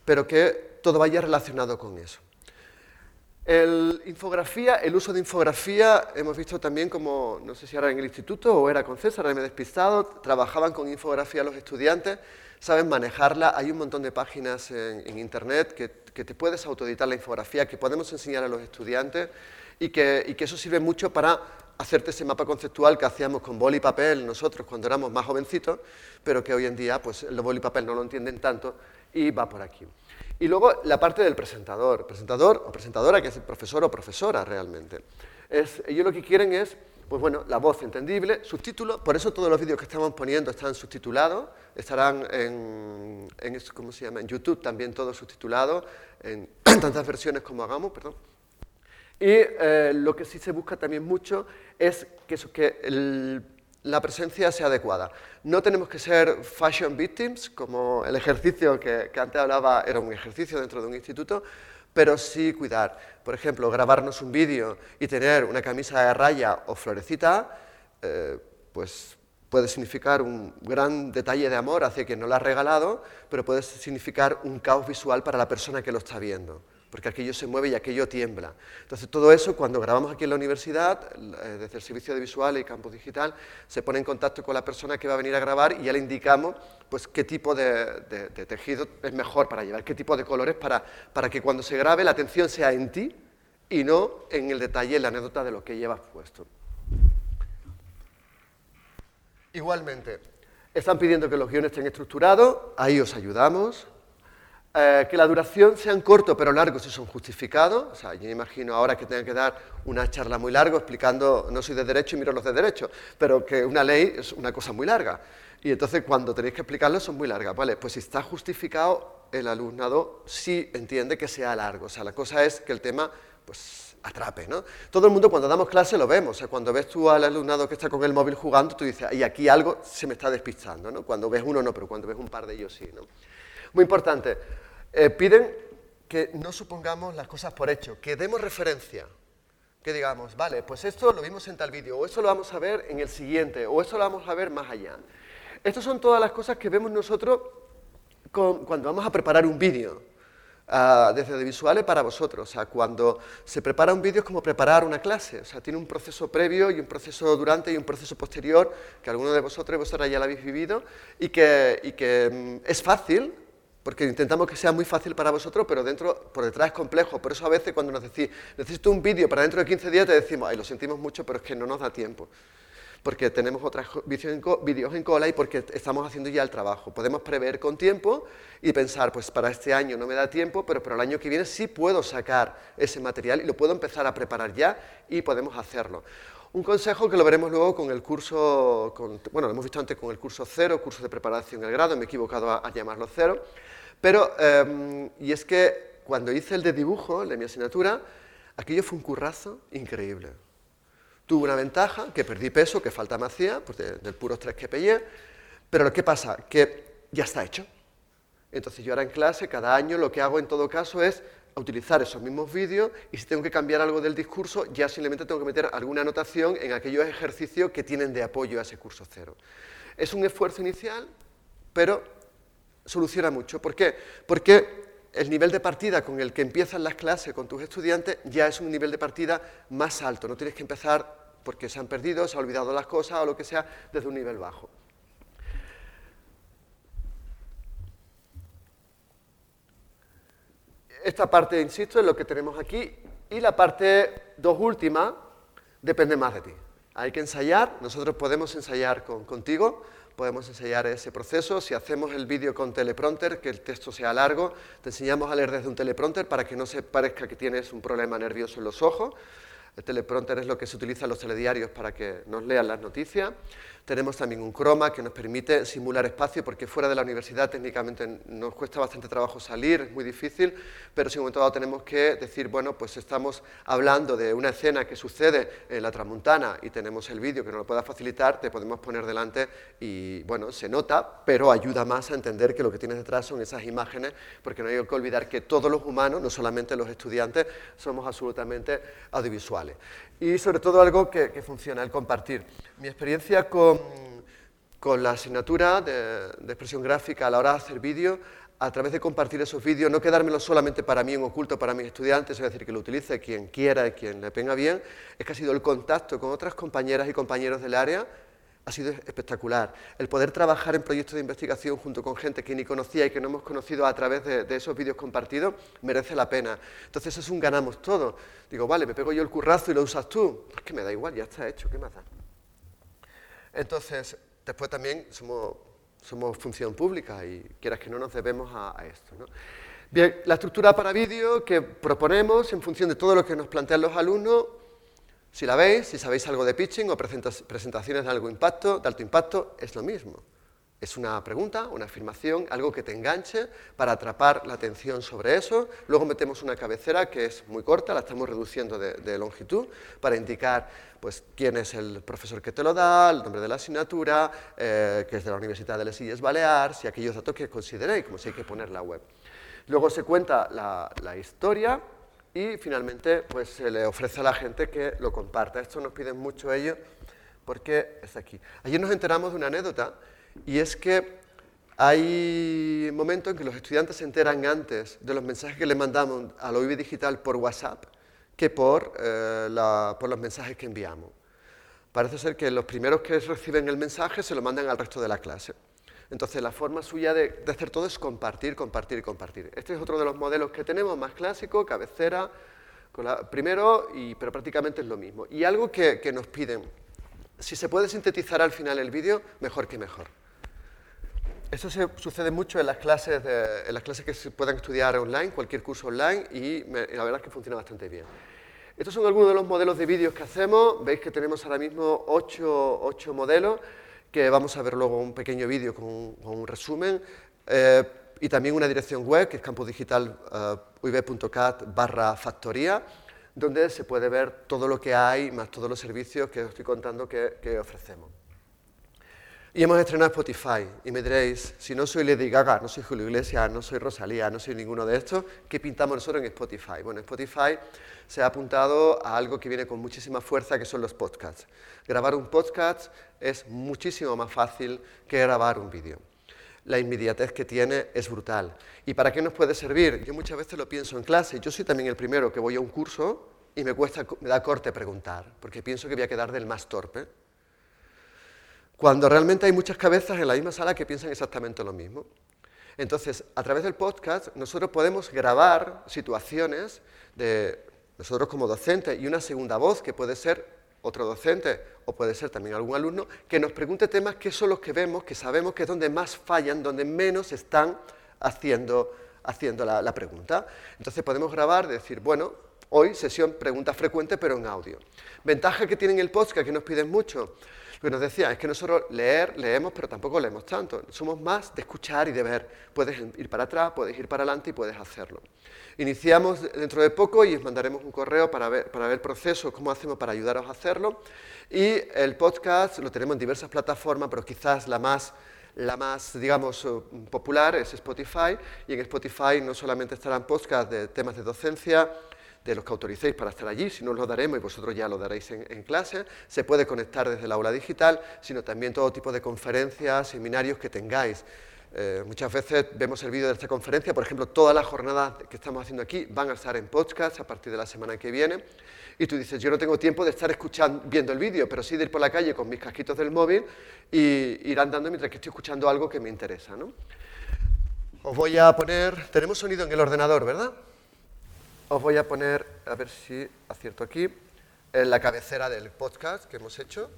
pero que todo vaya relacionado con eso. El, infografía, el uso de infografía, hemos visto también como, no sé si era en el instituto o era con César, me he despistado, trabajaban con infografía los estudiantes, saben manejarla, hay un montón de páginas en, internet que, te puedes autoeditar la infografía, que podemos enseñar a los estudiantes y que, eso sirve mucho para hacerte ese mapa conceptual que hacíamos con boli y papel nosotros cuando éramos más jovencitos, pero que hoy en día pues, el boli y papel no lo entienden tanto y va por aquí. Y luego la parte del presentador, presentador o presentadora, que es el profesor o profesora realmente. Es, ellos lo que quieren es, pues bueno, la voz entendible, subtítulos, por eso todos los vídeos que estamos poniendo están subtitulados, estarán en, ¿cómo se llama? en YouTube también todos subtitulados, en tantas versiones como hagamos, perdón. Y eh, lo que sí se busca también mucho es que, que la presencia sea adecuada. No tenemos que ser fashion victims, como el ejercicio que, antes hablaba era un ejercicio dentro de un instituto, pero sí cuidar. Por ejemplo, grabarnos un vídeo y tener una camisa de raya o florecita, eh, pues puede significar un gran detalle de amor hacia quien no lo ha regalado, pero puede significar un caos visual para la persona que lo está viendo porque aquello se mueve y aquello tiembla. Entonces, todo eso, cuando grabamos aquí en la universidad, eh, desde el Servicio de Visual y Campus Digital, se pone en contacto con la persona que va a venir a grabar y ya le indicamos pues, qué tipo de, tejido es mejor para llevar, qué tipo de colores para, para que cuando se grabe la atención sea en ti y no en el detalle, en la anécdota de lo que llevas puesto. Igualmente, están pidiendo que los guiones estén estructurados, ahí os ayudamos, eh, que la duración sean cortos pero largos si son justificados. O sea, yo me imagino ahora que tengan que dar una charla muy larga explicando, no soy de derecho y miro los de derecho, pero que una ley es una cosa muy larga. Y entonces cuando tenéis que explicarlo son muy largas. Vale, pues si está justificado, el alumnado sí entiende que sea largo. O sea, la cosa es que el tema pues atrape, ¿no? Todo el mundo cuando damos clase lo vemos, o sea, cuando ves tú al alumnado que está con el móvil jugando, tú dices, y aquí algo se me está despistando, ¿no? Cuando ves uno no, pero cuando ves un par de ellos sí, ¿no? Muy importante, eh, piden que no supongamos las cosas por hecho, que demos referencia, que digamos, vale, pues esto lo vimos en tal vídeo, o esto lo vamos a ver en el siguiente, o esto lo vamos a ver más allá. Estas son todas las cosas que vemos nosotros cuando vamos a preparar un vídeo, uh, desde de visuales para vosotros. O sea, cuando se prepara un vídeo es como preparar una clase, o sea, tiene un proceso previo y un proceso durante y un proceso posterior, que algunos de vosotros y vosotras ya lo habéis vivido, y que, y que mm, es fácil, porque intentamos que sea muy fácil para vosotros, pero dentro, por detrás es complejo. Por eso a veces cuando nos decís, necesito un vídeo para dentro de 15 días, te decimos, ay, lo sentimos mucho, pero es que no nos da tiempo. Porque tenemos otros vídeos en cola y porque estamos haciendo ya el trabajo. Podemos prever con tiempo y pensar, pues para este año no me da tiempo, pero para el año que viene sí puedo sacar ese material y lo puedo empezar a preparar ya y podemos hacerlo. Un consejo que lo veremos luego con el curso, bueno, lo hemos visto antes con el curso cero, curso de preparación del grado, me he equivocado a llamarlo cero, pero, em, y es que cuando hice el de dibujo, de mi asignatura, aquello fue un currazo increíble. Tuve una ventaja, que perdí peso, que falta me hacía, pues del puro estrés que pellé, pero lo que pasa, que ya está hecho. Entonces yo ahora en clase, cada año, lo que hago en todo caso es utilizar esos mismos vídeos y si tengo que cambiar algo del discurso, ya simplemente tengo que meter alguna anotación en aquellos ejercicios que tienen de apoyo a ese curso cero. Es un esfuerzo inicial, pero soluciona mucho. ¿Por qué? Porque el nivel de partida con el que empiezan las clases con tus estudiantes ya es un nivel de partida más alto. No tienes que empezar porque se han perdido, se han olvidado las cosas o lo que sea desde un nivel bajo. Esta parte, insisto, es lo que tenemos aquí y la parte dos última depende más de ti. Hay que ensayar, nosotros podemos ensayar contigo, podemos enseñar ese proceso. Si hacemos el vídeo con teleprompter, que el texto sea largo, te enseñamos a leer desde un teleprompter para que no se parezca que tienes un problema nervioso en los ojos. El teleprompter es lo que se utiliza en los telediarios para que nos lean las noticias. Tenemos también un croma que nos permite simular espacio, porque fuera de la universidad técnicamente nos cuesta bastante trabajo salir, es muy difícil, pero si en un momento dado tenemos que decir, bueno, pues estamos hablando de una escena que sucede en la tramuntana y tenemos el vídeo que nos lo pueda facilitar, te podemos poner delante y, bueno, se nota, pero ayuda más a entender que lo que tienes detrás son esas imágenes, porque no hay que olvidar que todos los humanos, no solamente los estudiantes, somos absolutamente audiovisuales. Y sobre todo algo que, funciona, el compartir. Mi experiencia con con, la asignatura de, expresión gráfica a la hora de hacer vídeo, a través de compartir esos vídeos, no quedármelo solamente para mí en oculto, para mis estudiantes, es decir, que lo utilice quien quiera y quien le venga bien, es que ha sido el contacto con otras compañeras y compañeros del área, ha sido espectacular. El poder trabajar en proyectos de investigación junto con gente que ni conocía y que no hemos conocido a través de, esos vídeos compartidos merece la pena. Entonces es un ganamos todo. Digo, vale, me pego yo el currazo y lo usas tú. Es que me da igual, ya está hecho, ¿qué más da? Entonces, después también somos, función pública y quieras que no nos debemos a, esto. Bien, la estructura para vídeo que proponemos en función de todo lo que nos plantean los alumnos, si la veis, si sabéis algo de pitching o presentaciones de algo impacto, de alto impacto, es lo mismo. es una pregunta, una afirmación, algo que te enganche para atrapar la atención sobre eso. Luego metemos una cabecera que es muy corta, la estamos reduciendo de, longitud para indicar pues, quién es el profesor que te lo da, el nombre de la asignatura, eh, que es de la Universidad de Les Illes Balears y aquellos datos que consideréis, como si hay que poner la web. Luego se cuenta la, la historia y finalmente pues, se le ofrece a la gente que lo comparta. Esto nos piden mucho ellos porque es aquí. Ayer nos enteramos de una anécdota y es que hay momentos en que los estudiantes se enteran antes de los mensajes que les mandamos a la Digital por WhatsApp que por, eh, por los mensajes que enviamos. Parece ser que los primeros que reciben el mensaje se lo mandan al resto de la clase. Entonces, la forma suya de, hacer todo es compartir, compartir compartir. Este es otro de los modelos que tenemos, más clásico, cabecera, primero, y, pero prácticamente es lo mismo. Y algo que, nos piden, si se puede sintetizar al final el vídeo, mejor que mejor. Eso sucede mucho en las, clases en las clases que se puedan estudiar online, cualquier curso online, y, la verdad es que funciona bastante bien. Estos son algunos de los modelos de vídeos que hacemos. Veis que tenemos ahora mismo ocho, modelos, que vamos a ver luego un pequeño vídeo con, un resumen. Eh, y también una dirección web, que es campusdigital.uib.cat barra factoría, donde se puede ver todo lo que hay, más todos los servicios que os estoy contando que ofrecemos. Y hemos estrenado Spotify. Y me diréis, si no soy Lady Gaga, no soy Julio Iglesias, no soy Rosalía, no soy ninguno de estos, ¿qué pintamos nosotros en Spotify? Bueno, Spotify se ha apuntado a algo que viene con muchísima fuerza, que son los podcasts. Grabar un podcast es muchísimo más fácil que grabar un vídeo. La inmediatez que tiene es brutal. ¿Y para qué nos puede servir? Yo muchas veces lo pienso en clase. Yo soy también el primero que voy a un curso y me, cuesta, me da corte preguntar, porque pienso que voy a quedar del más torpe cuando realmente hay muchas cabezas en la misma sala que piensan exactamente lo mismo. Entonces, a través del podcast, nosotros podemos grabar situaciones de nosotros como docentes y una segunda voz, que puede ser otro docente o puede ser también algún alumno, que nos pregunte temas que son los que vemos, que sabemos que es donde más fallan, donde menos están haciendo, haciendo la, la pregunta. Entonces podemos grabar, decir, bueno, hoy sesión pregunta frecuente, pero en audio. Ventaja que tienen el podcast, que nos piden mucho, que nos decía es que nosotros leer, leemos, pero tampoco leemos tanto. Somos más de escuchar y de ver. Puedes ir para atrás, puedes ir para adelante y puedes hacerlo. Iniciamos dentro de poco y os mandaremos un correo para ver, para ver el proceso, cómo hacemos para ayudaros a hacerlo. Y el podcast lo tenemos en diversas plataformas, pero quizás la más la más, digamos, popular es Spotify, y en Spotify no solamente estarán podcasts de temas de docencia, de los que autoricéis para estar allí, si no lo daremos y vosotros ya lo daréis en, clase. Se puede conectar desde el aula digital, sino también todo tipo de conferencias, seminarios que tengáis. Eh, muchas veces vemos el vídeo de esta conferencia, por ejemplo, todas las jornadas que estamos haciendo aquí van a estar en podcast a partir de la semana que viene. Y tú dices, yo no tengo tiempo de estar escuchando, viendo el vídeo, pero sí de ir por la calle con mis casquitos del móvil y ir andando mientras que estoy escuchando algo que me interesa. ¿no? Os voy a poner, tenemos sonido en el ordenador, ¿verdad? Os voy a poner, a ver si acierto aquí, en la cabecera del podcast que hemos hecho.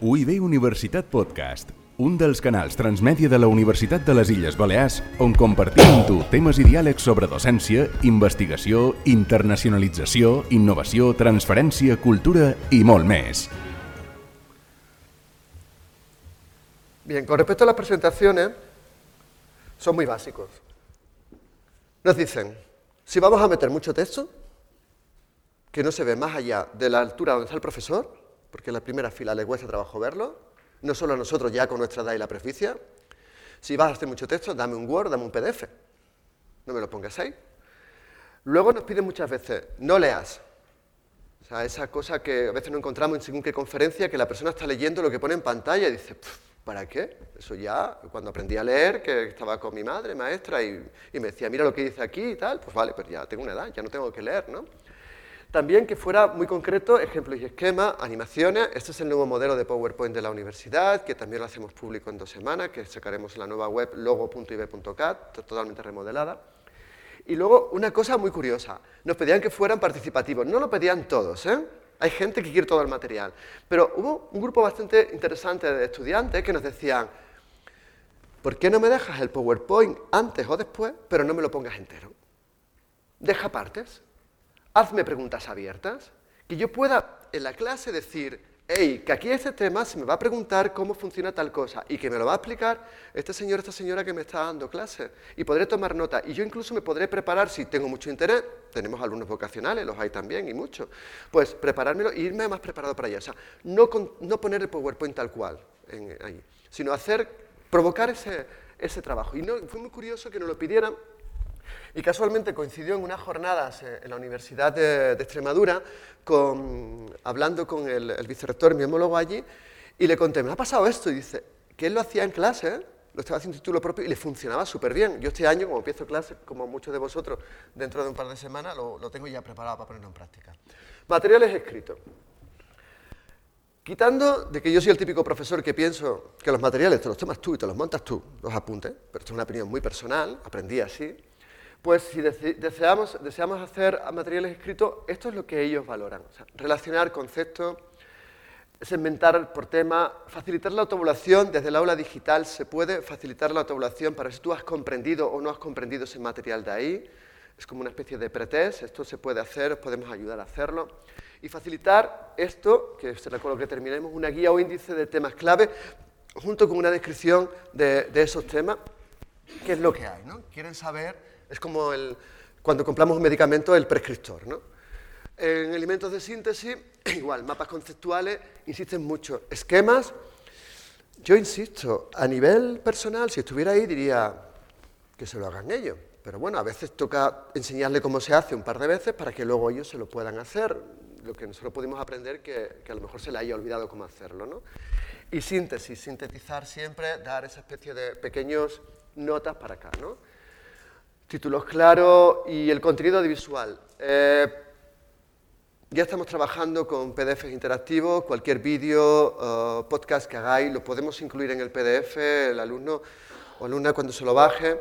UIB Universitat Podcast, un dels canals transmèdia de la Universitat de les Illes Balears on compartim amb tu temes i diàlegs sobre docència, investigació, internacionalització, innovació, transferència, cultura i molt més. Bien, con respecto a las presentaciones, son muy básicos. Nos dicen, si vamos a meter mucho texto, que no se ve más allá de la altura donde está el profesor, porque en la primera fila le cuesta trabajo verlo, no solo a nosotros ya con nuestra edad y la preficia, si vas a hacer mucho texto, dame un Word, dame un PDF, no me lo pongas ahí. Luego nos piden muchas veces, no leas. Sea, esa cosa que a veces no encontramos en según qué conferencia, que la persona está leyendo lo que pone en pantalla y dice, ¿Para qué? Eso ya, cuando aprendí a leer, que estaba con mi madre, maestra, y, me decía, mira lo que dice aquí y tal, pues vale, pero ya tengo una edad, ya no tengo que leer, ¿no? También que fuera muy concreto, ejemplos y esquemas, animaciones. Este es el nuevo modelo de PowerPoint de la universidad, que también lo hacemos público en dos semanas, que sacaremos en la nueva web logo.ib.cat, totalmente remodelada. Y luego, una cosa muy curiosa, nos pedían que fueran participativos. No lo pedían todos, ¿eh? Hay gente que quiere todo el material. Pero hubo un grupo bastante interesante de estudiantes que nos decían, ¿por qué no me dejas el PowerPoint antes o después, pero no me lo pongas entero? Deja partes, hazme preguntas abiertas, que yo pueda en la clase decir, hey, que aquí este tema se me va a preguntar cómo funciona tal cosa y que me lo va a explicar este señor, esta señora que me está dando clase. Y podré tomar nota. Y yo incluso me podré preparar, si tengo mucho interés, tenemos alumnos vocacionales, los hay también y muchos, pues preparármelo e irme más preparado para allá. O sea, no, poner el PowerPoint tal cual en, ahí, sino hacer, provocar ese, ese trabajo. Y no, fue muy curioso que nos lo pidieran y casualmente coincidió en unas jornadas eh, en la Universidad de, Extremadura, hablando con el, el, vicerrector, mi homólogo allí, y le conté, me ha pasado esto, y dice, que él lo hacía en clase, lo estaba haciendo en título propio y le funcionaba súper bien. Yo este año, como empiezo clase, como muchos de vosotros, dentro de un par de semanas, lo, lo tengo ya preparado para ponerlo en práctica. Materiales escritos. Quitando de que yo soy el típico profesor que pienso que los materiales te los tomas tú y te los montas tú, los apuntes, pero esto es una opinión muy personal, aprendí así, pues si deseamos, deseamos hacer materiales escritos, esto es lo que ellos valoran. relacionar conceptos, segmentar por tema, facilitar la autoevaluación desde el aula digital, se puede facilitar la autoevaluación para si tú has comprendido o no has comprendido ese material de ahí. Es como una especie de pretest, esto se puede hacer, os podemos ayudar a hacerlo. Y facilitar esto, que será con lo que terminemos, una guía o índice de temas clave, junto con una descripción de, de esos temas, qué es lo que hay. ¿no? Quieren saber es como el, cuando compramos un medicamento, el prescriptor. ¿no? En elementos de síntesis, igual, mapas conceptuales, insisten mucho. Esquemas, yo insisto, a nivel personal, si estuviera ahí, diría que se lo hagan ellos. Pero bueno, a veces toca enseñarle cómo se hace un par de veces para que luego ellos se lo puedan hacer. Lo que nosotros pudimos aprender que, que a lo mejor se le haya olvidado cómo hacerlo. ¿no? Y síntesis, sintetizar siempre, dar esa especie de pequeños notas para acá. ¿no? Títulos claros y el contenido audiovisual. Eh, ya estamos trabajando con PDFs interactivos, cualquier vídeo, uh, podcast que hagáis, lo podemos incluir en el PDF, el alumno o alumna cuando se lo baje,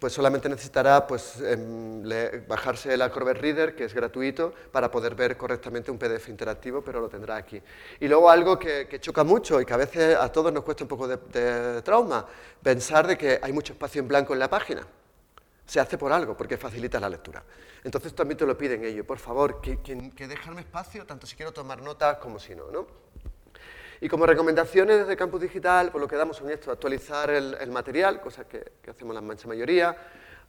pues solamente necesitará pues, em, bajarse el Acrobat Reader, que es gratuito, para poder ver correctamente un PDF interactivo, pero lo tendrá aquí. Y luego algo que, choca mucho y que a veces a todos nos cuesta un poco de, de trauma, pensar de que hay mucho espacio en blanco en la página se hace por algo, porque facilita la lectura. Entonces también te lo piden ellos, por favor, que, que, dejarme espacio, tanto si quiero tomar notas como si no, ¿no? Y como recomendaciones desde Campus Digital, pues lo que damos son esto, actualizar el, material, cosa que, que, hacemos la mancha mayoría,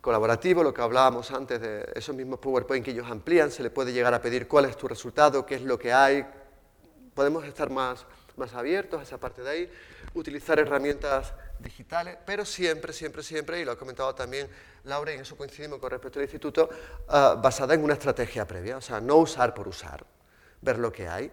colaborativo, lo que hablábamos antes de esos mismos PowerPoint que ellos amplían, se le puede llegar a pedir cuál es tu resultado, qué es lo que hay, podemos estar más, más abiertos a esa parte de ahí, utilizar herramientas digitales, pero siempre, siempre, siempre, y lo ha comentado también Laura, y en eso coincidimos con respecto al instituto, uh, basada en una estrategia previa, o sea, no usar por usar, ver lo que hay.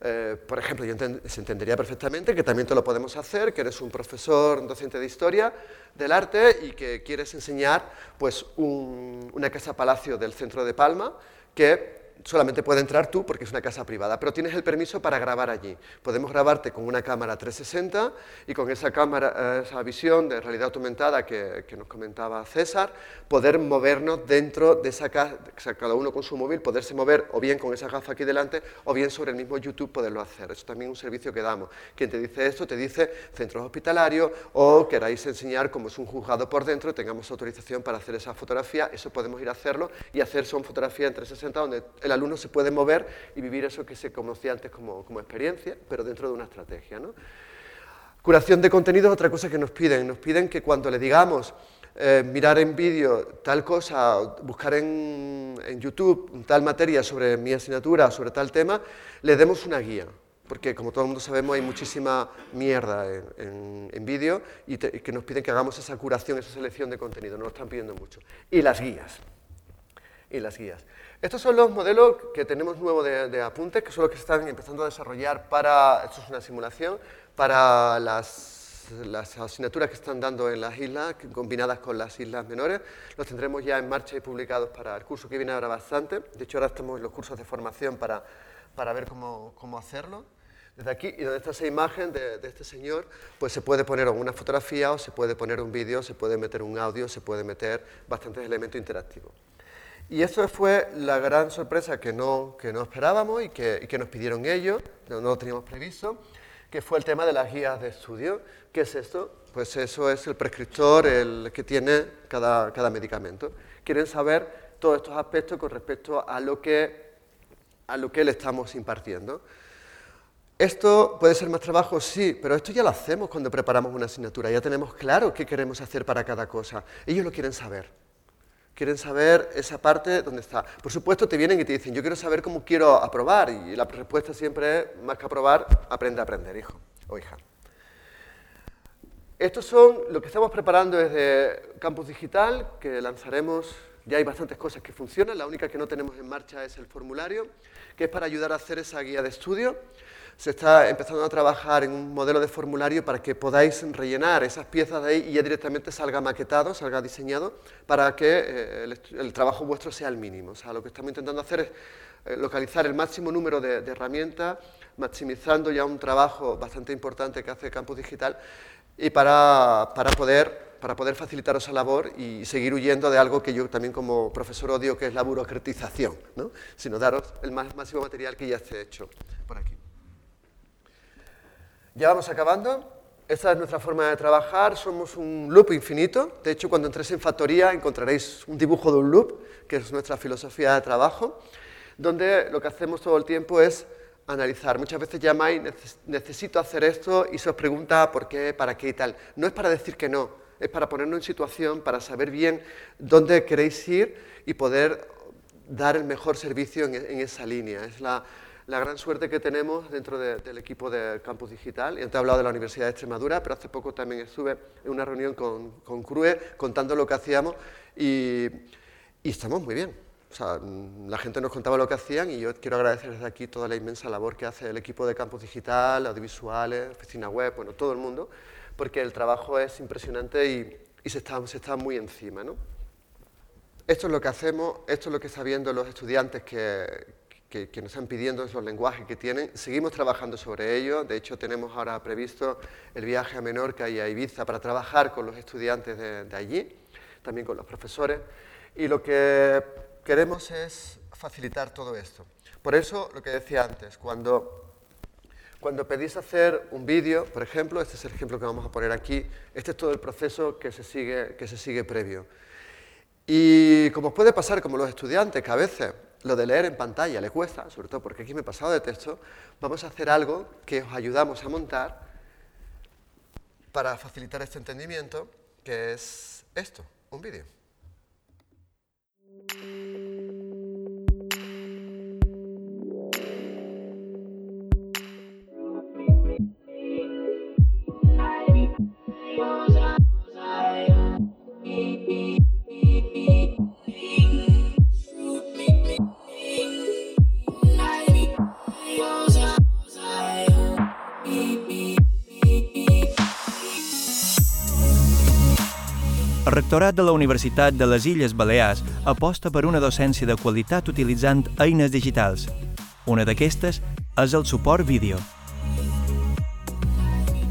Eh, por ejemplo, yo se entendería perfectamente que también te lo podemos hacer, que eres un profesor, un docente de historia del arte y que quieres enseñar pues, un, una casa palacio del centro de Palma que solamente puede entrar tú porque es una casa privada, pero tienes el permiso para grabar allí. Podemos grabarte con una cámara 360 y con esa cámara, eh, esa visión de realidad aumentada que, nos comentaba César, poder movernos dentro de esa casa, cada uno con su móvil, poderse mover o bien con esa gafa aquí delante o bien sobre el mismo YouTube poderlo hacer. Eso también es un servicio que damos. Quien te dice esto te dice centros hospitalarios o queráis enseñar cómo es un juzgado por dentro, tengamos autorización para hacer esa fotografía, eso podemos ir a hacerlo y hacer son fotografías en 360 donde el alumno se puede mover y vivir eso que se conocía antes como, experiencia, pero dentro de una estrategia. ¿no? Curación de contenido es otra cosa que nos piden. Nos piden que cuando le digamos eh, mirar en vídeo tal cosa, buscar en, en, YouTube tal materia sobre mi asignatura, sobre tal tema, le demos una guía. Porque como todo el mundo sabemos hay muchísima mierda en, en, vídeo y, y, que nos piden que hagamos esa curación, esa selección de contenido, nos lo están pidiendo mucho. Y las guías. Y las guías. Estos son los modelos que tenemos nuevos de, apuntes, que son los que se están empezando a desarrollar para, esto es una simulación, para las, las asignaturas que están dando en las islas, combinadas con las islas menores. Los tendremos ya en marcha y publicados para el curso que viene ahora bastante. De hecho, ahora estamos en los cursos de formación para, para ver cómo, cómo hacerlo. Desde aquí, y donde está esa imagen de, de, este señor, pues se puede poner una fotografía o se puede poner un vídeo, se puede meter un audio, se puede meter bastantes elementos interactivos. Y eso fue la gran sorpresa que no, que no esperábamos y que, que nos pidieron ellos, no, lo teníamos previsto, que fue el tema de las guías de estudio. ¿Qué es esto? Pues eso es el prescriptor, el que tiene cada, cada medicamento. Quieren saber todos estos aspectos con respecto a lo que, a lo que le estamos impartiendo. Esto puede ser más trabajo, sí, pero esto ya lo hacemos cuando preparamos una asignatura, ya tenemos claro qué queremos hacer para cada cosa. Ellos lo quieren saber. Quieren saber esa parte donde está. Por supuesto, te vienen y te dicen, yo quiero saber cómo quiero aprobar, y la respuesta siempre es, más que aprobar, aprende a aprender, hijo o hija. Estos son lo que estamos preparando desde Campus Digital, que lanzaremos, ya hay bastantes cosas que funcionan, la única que no tenemos en marcha es el formulario, que es para ayudar a hacer esa guía de estudio se está empezando a trabajar en un modelo de formulario para que podáis rellenar esas piezas de ahí y ya directamente salga maquetado, salga diseñado, para que eh, el, trabajo vuestro sea el mínimo. O sea, lo que estamos intentando hacer es eh, localizar el máximo número de, herramientas, maximizando ya un trabajo bastante importante que hace Campus Digital y para, para poder para poder facilitaros esa labor y seguir huyendo de algo que yo también como profesor odio, que es la burocratización, ¿no? sino daros el máximo material que ya esté hecho por aquí. Ya vamos acabando. Esta es nuestra forma de trabajar, somos un loop infinito. De hecho, cuando entréis en factoría encontraréis un dibujo de un loop, que es nuestra filosofía de trabajo, donde lo que hacemos todo el tiempo es analizar. Muchas veces llamáis, necesito hacer esto, y se os pregunta por qué, para qué y tal. No es para decir que no, es para ponernos en situación, para saber bien dónde queréis ir y poder dar el mejor servicio en, en esa línea. Es la, la gran suerte que tenemos dentro del equipo de Campus Digital. Y antes he hablado de la Universidad de Extremadura, pero hace poco también estuve en una reunión con CRUE contando lo que hacíamos y, estamos muy bien. O sea, la gente nos contaba lo que hacían y yo quiero agradecer desde aquí toda la inmensa labor que hace el equipo de Campus Digital, audiovisuales, oficina web, bueno, todo el mundo, porque el trabajo es impresionante y, y se, está, se está muy encima. ¿no? Esto es lo que hacemos, esto es lo que están viendo los estudiantes que, que, nos están pidiendo los lenguajes que tienen. Seguimos trabajando sobre ello. De hecho, tenemos ahora previsto el viaje a Menorca y a Ibiza para trabajar con los estudiantes de, allí, también con los profesores. Y lo que queremos es facilitar todo esto. Por eso, lo que decía antes, cuando, cuando pedís hacer un vídeo, por ejemplo, este es el ejemplo que vamos a poner aquí, este es todo el proceso que se sigue, que se sigue previo. Y como puede pasar como los estudiantes, que a veces lo de leer en pantalla le cuesta, sobre todo porque aquí me he pasado de texto, vamos a hacer algo que os ayudamos a montar para facilitar este entendimiento, que es esto, un vídeo. Thank you. Rectorat de la Universitat de les Illes Balears aposta per una docència de qualitat utilitzant eines digitals. Una d'aquestes és el suport vídeo.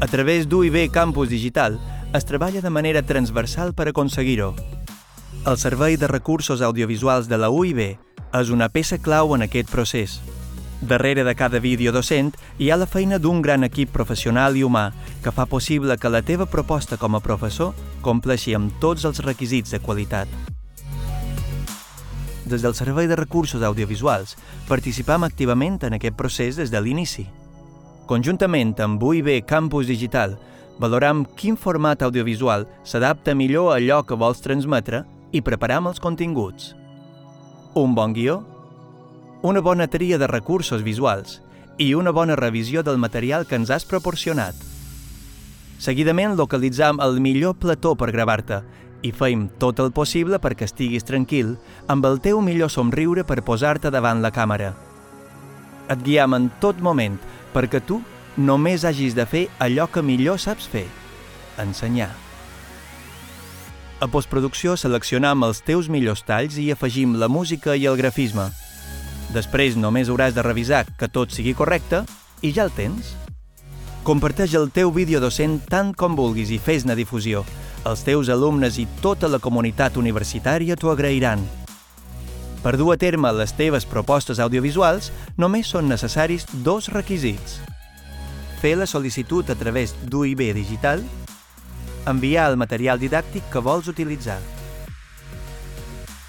A través d'UIB Campus Digital es treballa de manera transversal per aconseguir-ho. El Servei de Recursos Audiovisuals de la UIB és una peça clau en aquest procés. Darrere de cada vídeo docent hi ha la feina d'un gran equip professional i humà que fa possible que la teva proposta com a professor compleixi amb tots els requisits de qualitat. Des del Servei de Recursos Audiovisuals participam activament en aquest procés des de l'inici. Conjuntament amb UIB Campus Digital, valoram quin format audiovisual s'adapta millor a allò que vols transmetre i preparam els continguts. Un bon guió una bona tria de recursos visuals i una bona revisió del material que ens has proporcionat. Seguidament localitzam el millor plató per gravar-te i feim tot el possible perquè estiguis tranquil amb el teu millor somriure per posar-te davant la càmera. Et guiam en tot moment perquè tu només hagis de fer allò que millor saps fer, ensenyar. A postproducció seleccionam els teus millors talls i afegim la música i el grafisme – Després només hauràs de revisar que tot sigui correcte i ja el tens. Comparteix el teu vídeo docent tant com vulguis i fes-ne difusió. Els teus alumnes i tota la comunitat universitària t'ho agrairan. Per dur a terme les teves propostes audiovisuals, només són necessaris dos requisits. Fer la sol·licitud a través d'UIB Digital, enviar el material didàctic que vols utilitzar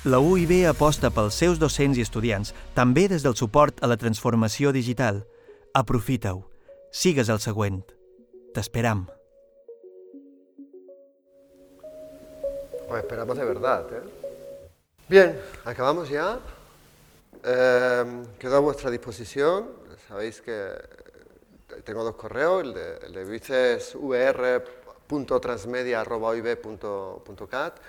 la UIB aposta pels seus docents i estudiants, també des del suport a la transformació digital. Aprofita-ho. Sigues el següent. T'esperam. Pues esperamos de verdad. ¿eh? Bien, acabamos ya. Eh, quedo a vuestra disposición. Sabéis que tengo dos correos. El de, el de es vr.transmedia.oib.cat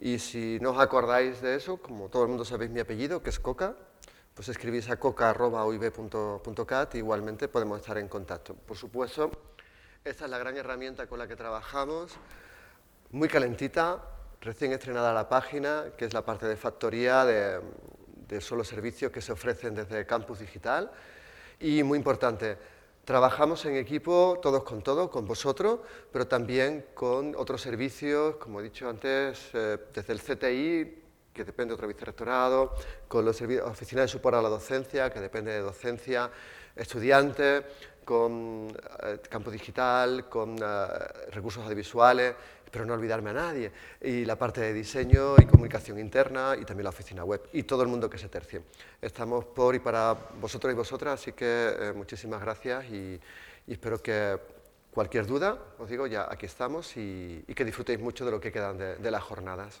y si no os acordáis de eso, como todo el mundo sabéis mi apellido, que es Coca, pues escribís a coca.oib.cat y igualmente podemos estar en contacto. Por supuesto, esta es la gran herramienta con la que trabajamos, muy calentita, recién estrenada la página, que es la parte de factoría de, de solo servicios que se ofrecen desde Campus Digital. Y muy importante, trabajamos en equipo todos con todos, con vosotros, pero también con otros servicios, como he dicho antes, eh, desde el CTI, que depende de otro vicerrectorado, con los oficinas de soporte a la docencia, que depende de docencia, estudiantes, con eh, campo digital, con eh, recursos audiovisuales, pero no olvidarme a nadie, y la parte de diseño y comunicación interna y también la oficina web y todo el mundo que se tercie. Estamos por y para vosotros y vosotras, así que eh, muchísimas gracias y, espero que cualquier duda, os digo, ya aquí estamos y, que disfrutéis mucho de lo que quedan de las jornadas.